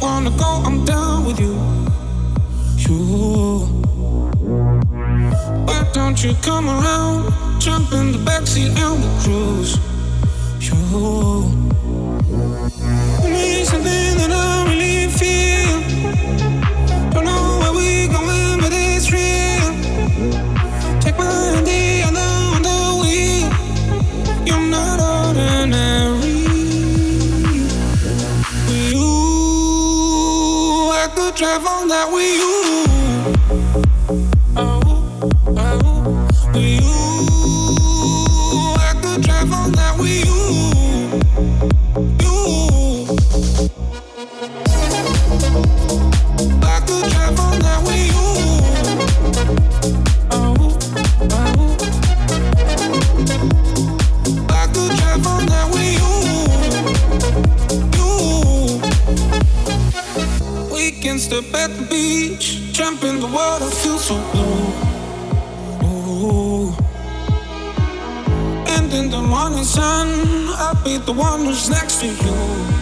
wanna go, I'm down with you. You. Why don't you come around? Jump in the backseat and we cruise. You. Give me something that I really feel. travel that we use. world, I feel so blue. Ooh. And in the morning sun, I'll be the one who's next to you.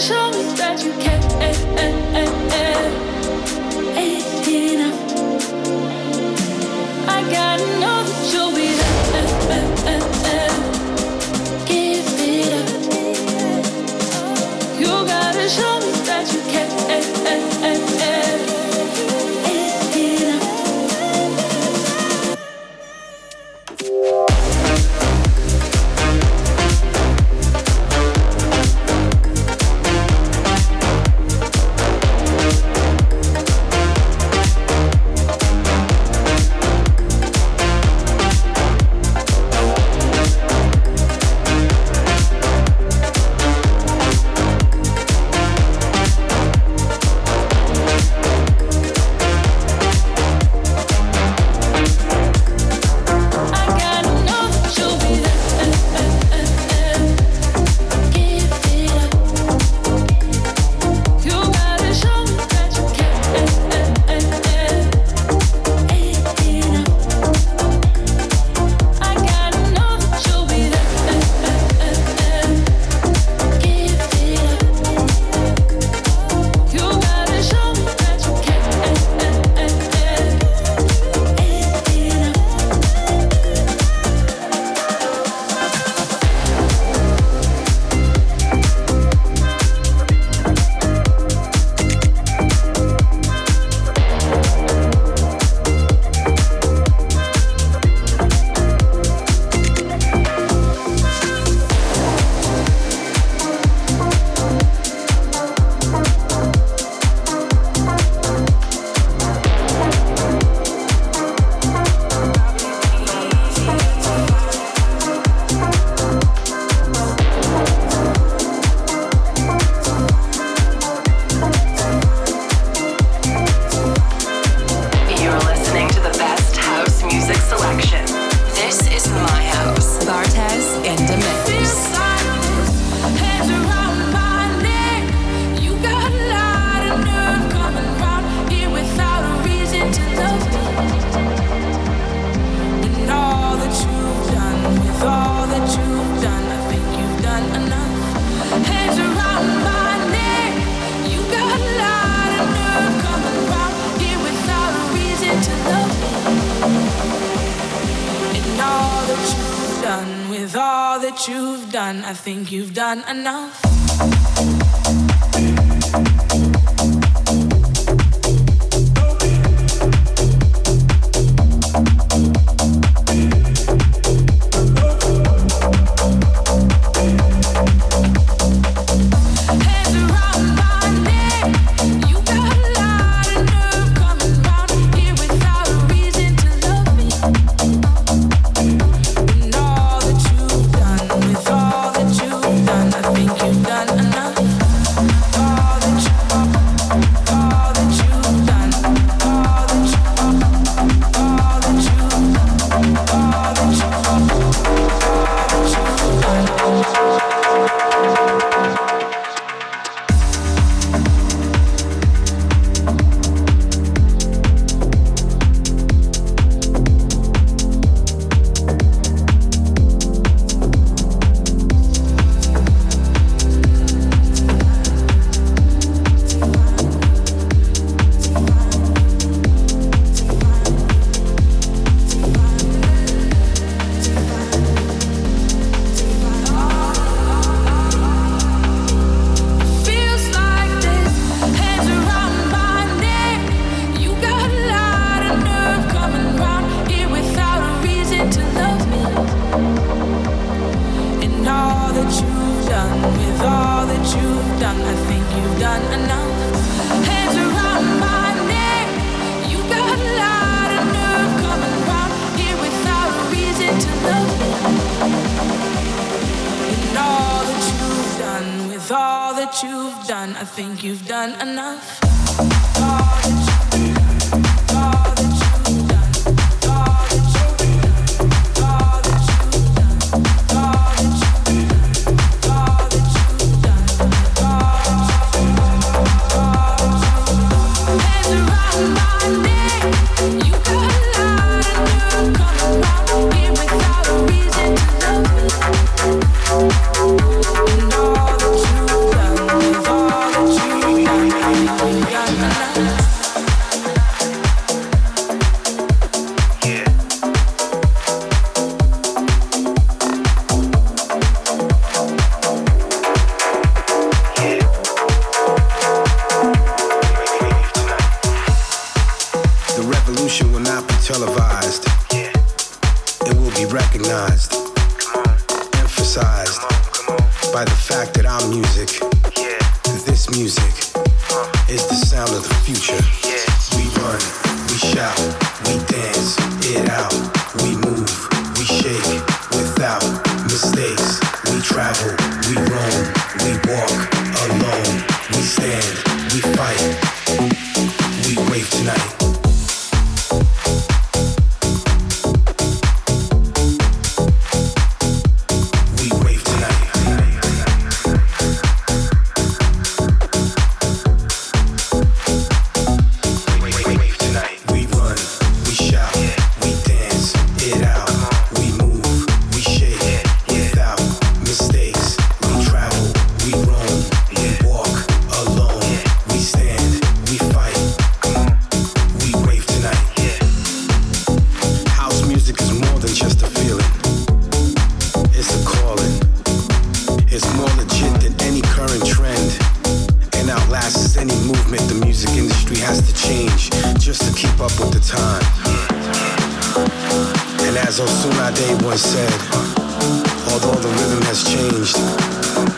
show me that you can. think you've done enough. that you've done, I think you've done enough.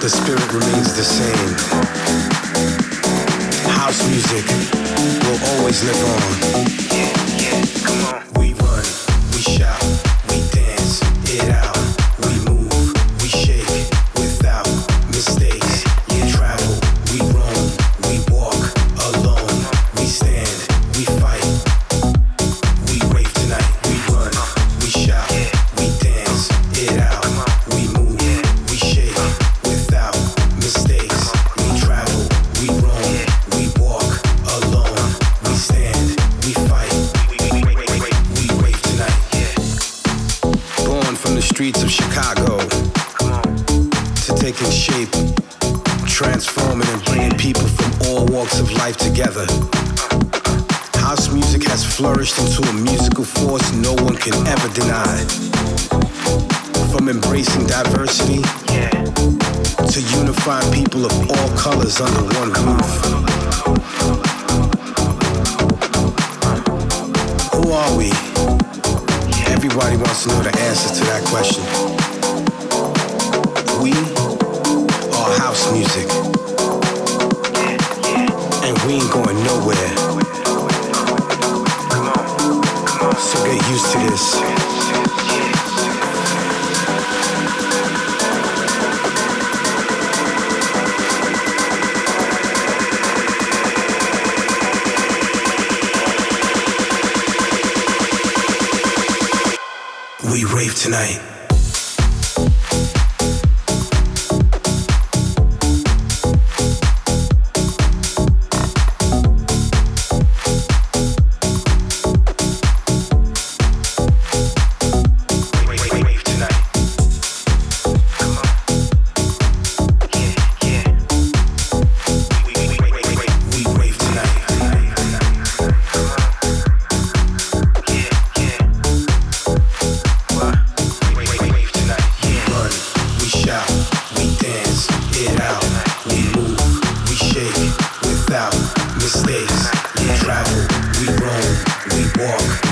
the spirit remains the same. House music will always live on. Yeah, yeah, come on. burst into a musical force no one can ever deny. From embracing diversity yeah. to unifying people of all colors under one roof. Who are we? Everybody wants to know the answer to that question. hands, get out. We move, we shake without mistakes. We travel, we roam, we walk.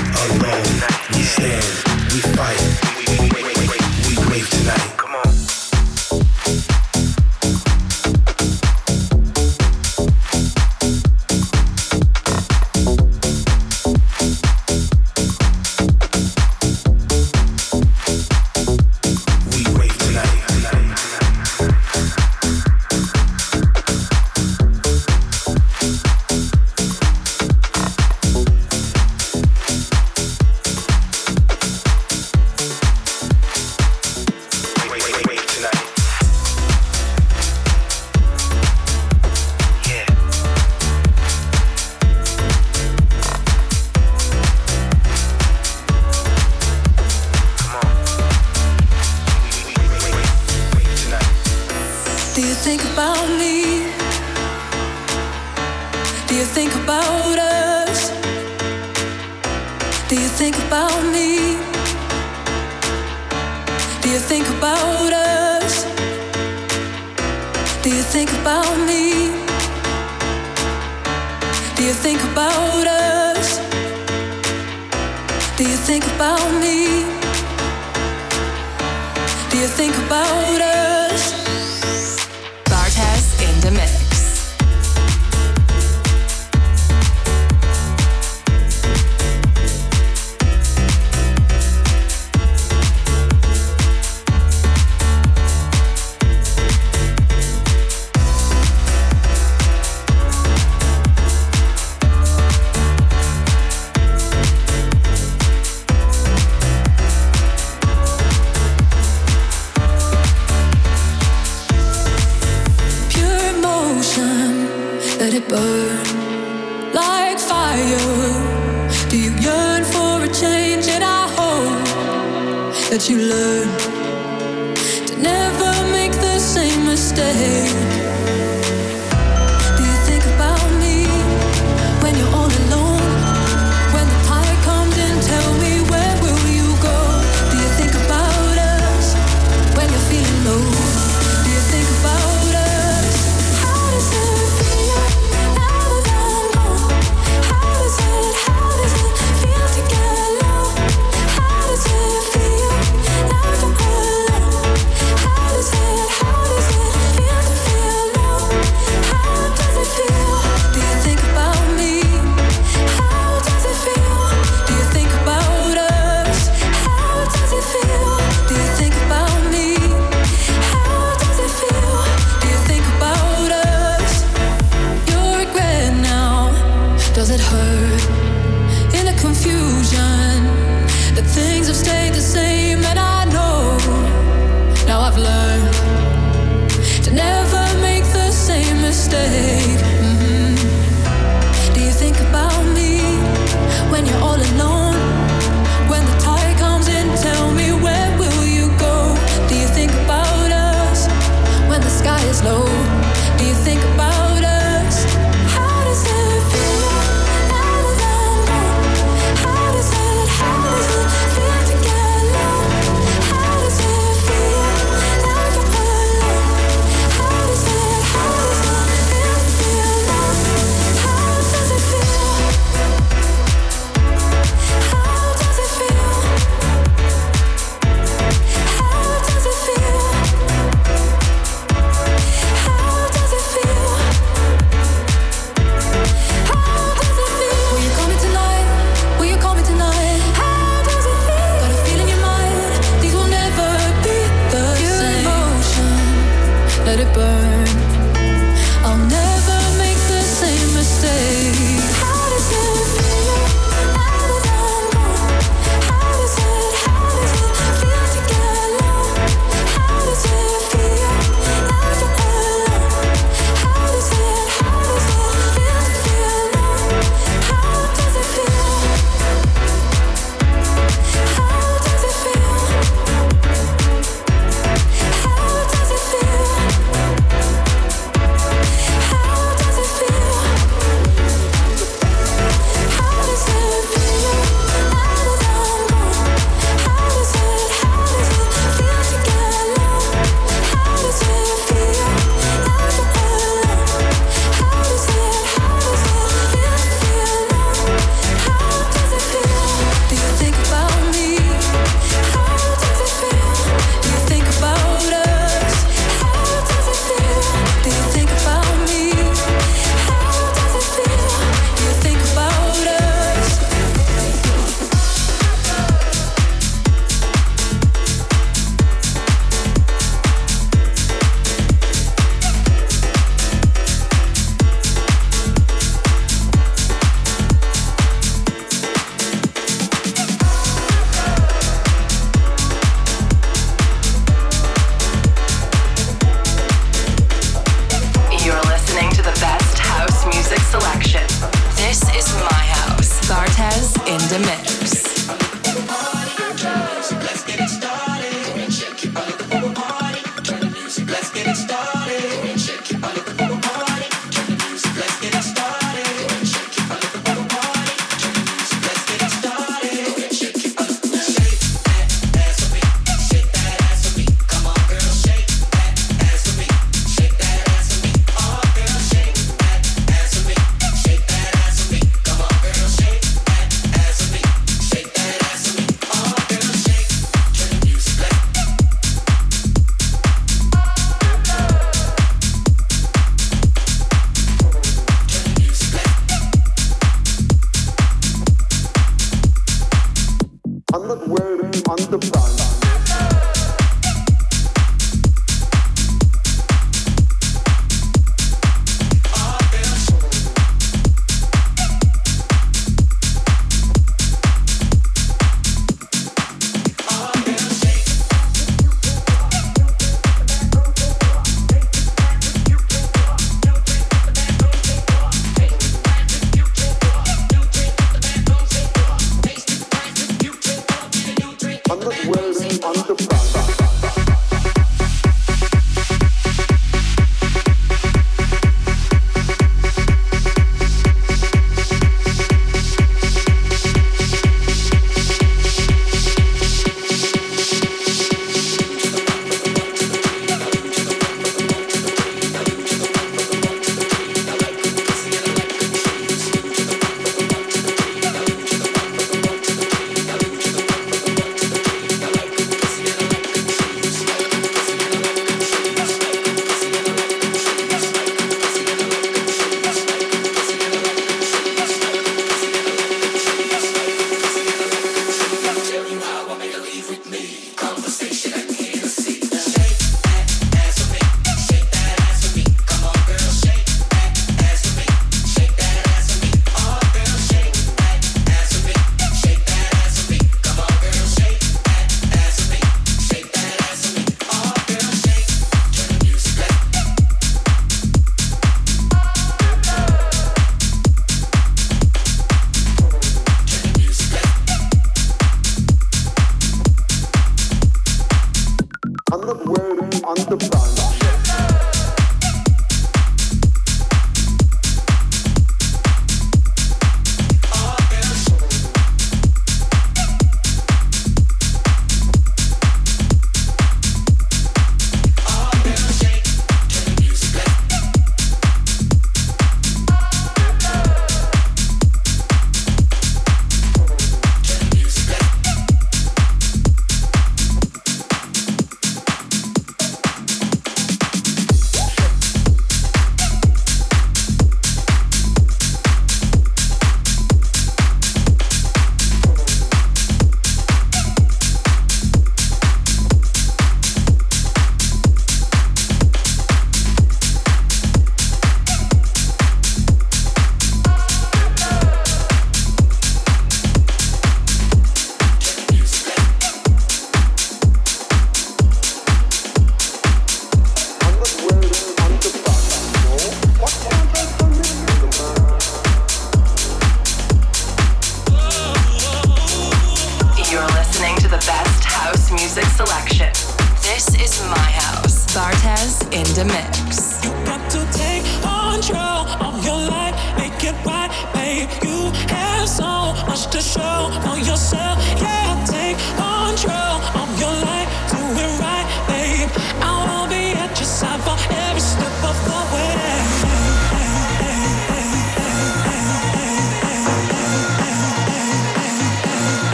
away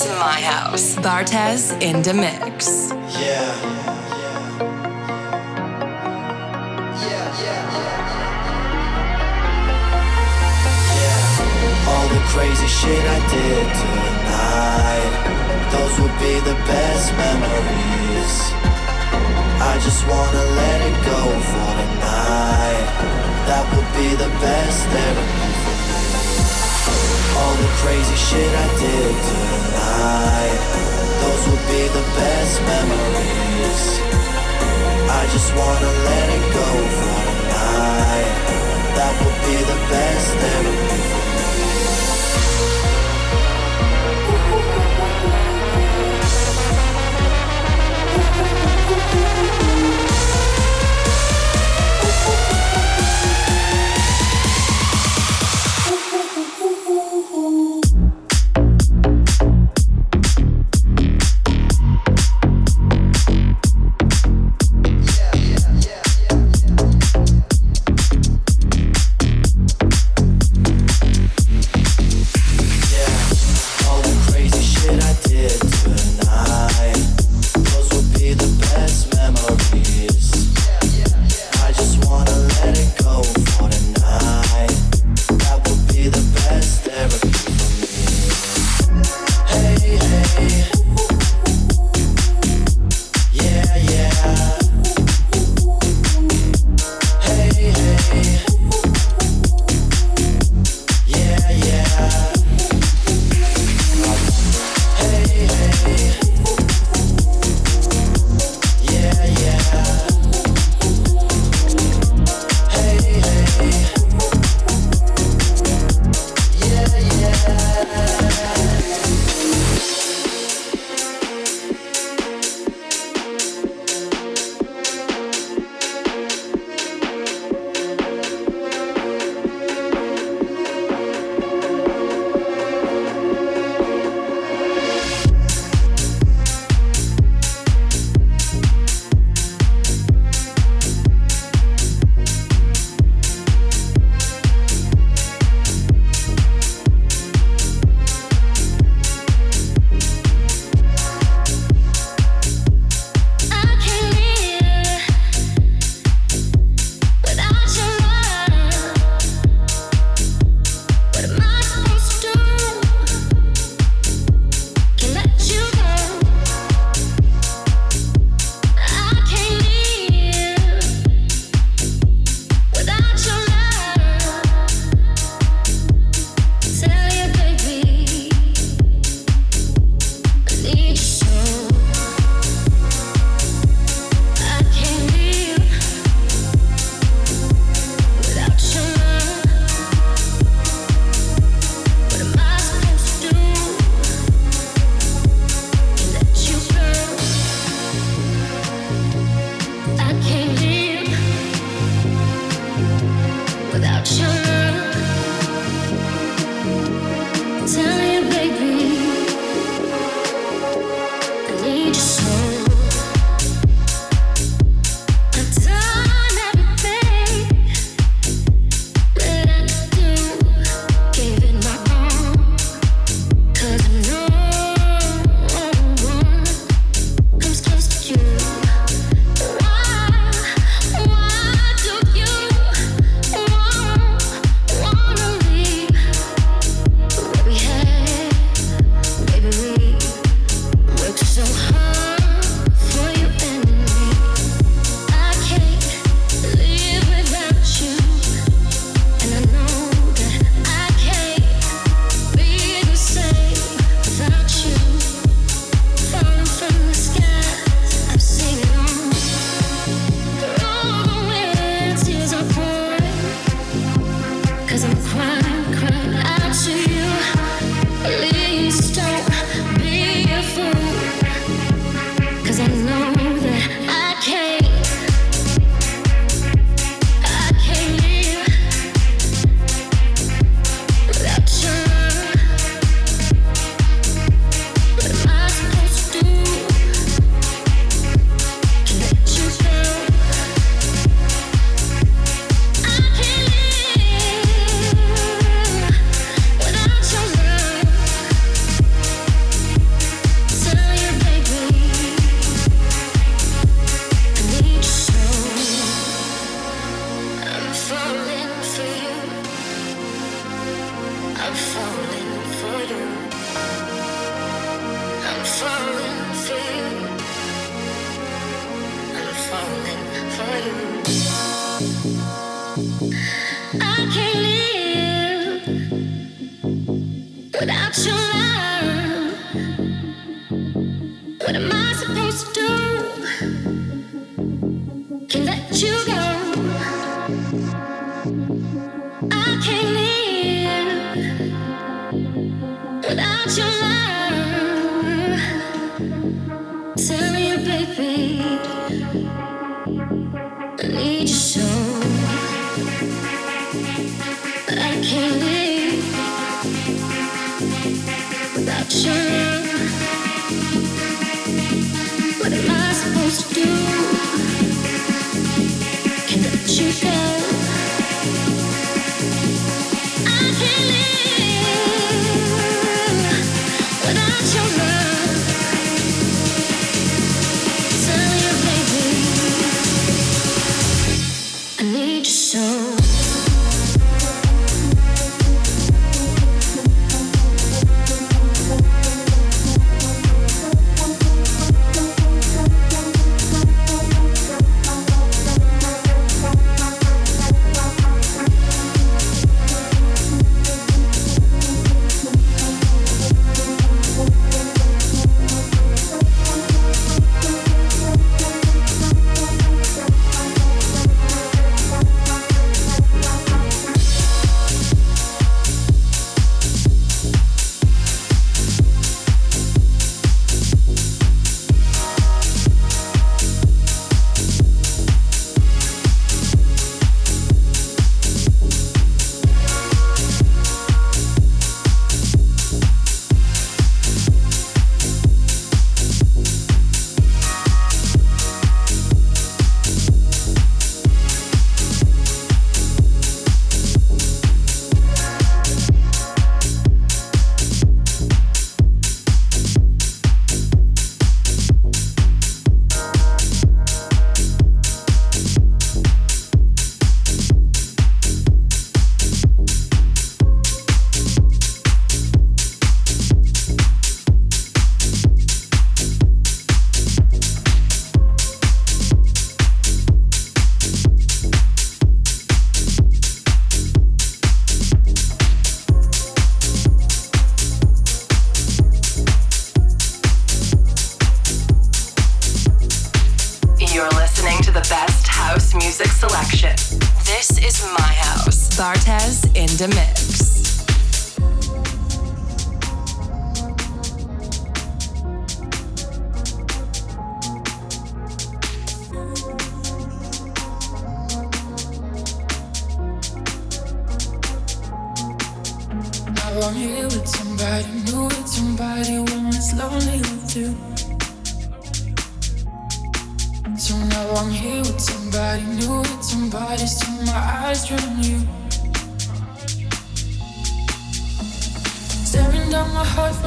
is my house. Bartez in the mix. Yeah. All the crazy shit I did tonight Those would be the best memories I just wanna let it go for tonight That would be the best therapy all the crazy shit I did tonight. Those will be the best memories. I just wanna let it go for tonight. That will be the best therapy for me.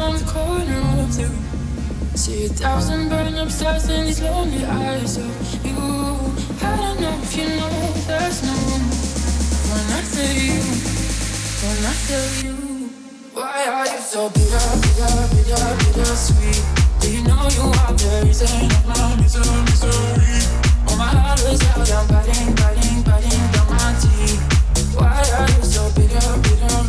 around the corner of the room. See a thousand burning up stars in these lonely eyes of you. I don't know if you know there's no room when I tell you, when I tell you. Why are you so bitter, bitter, bitter, bitter sweet? Do you know you are the reason of my misery, misery? All my heart is out, I'm biting, biting, biting down my teeth. Why are you so bitter, bitter?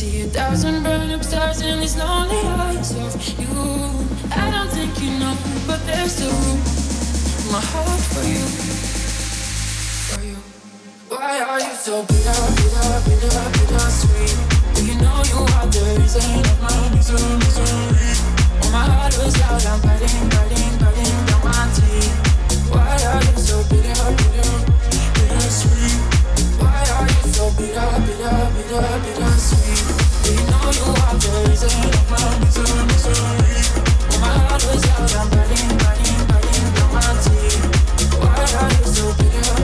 see a thousand burn up stars in these lonely eyes of you. I don't think you know, but there's a room. My heart for you, for you. Why are you so bitter, bitter, bitter, bitter sweet? Do you know you are the reason of my misery, misery? When my heart was out, I'm biting, biting, biting down my teeth. Why are you so bitter, bitter? Why are you so bitter?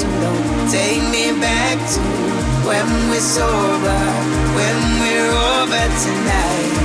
so long. Take me back to when we're sober, when we're over tonight.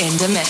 In the mix.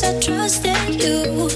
guess I trusted you.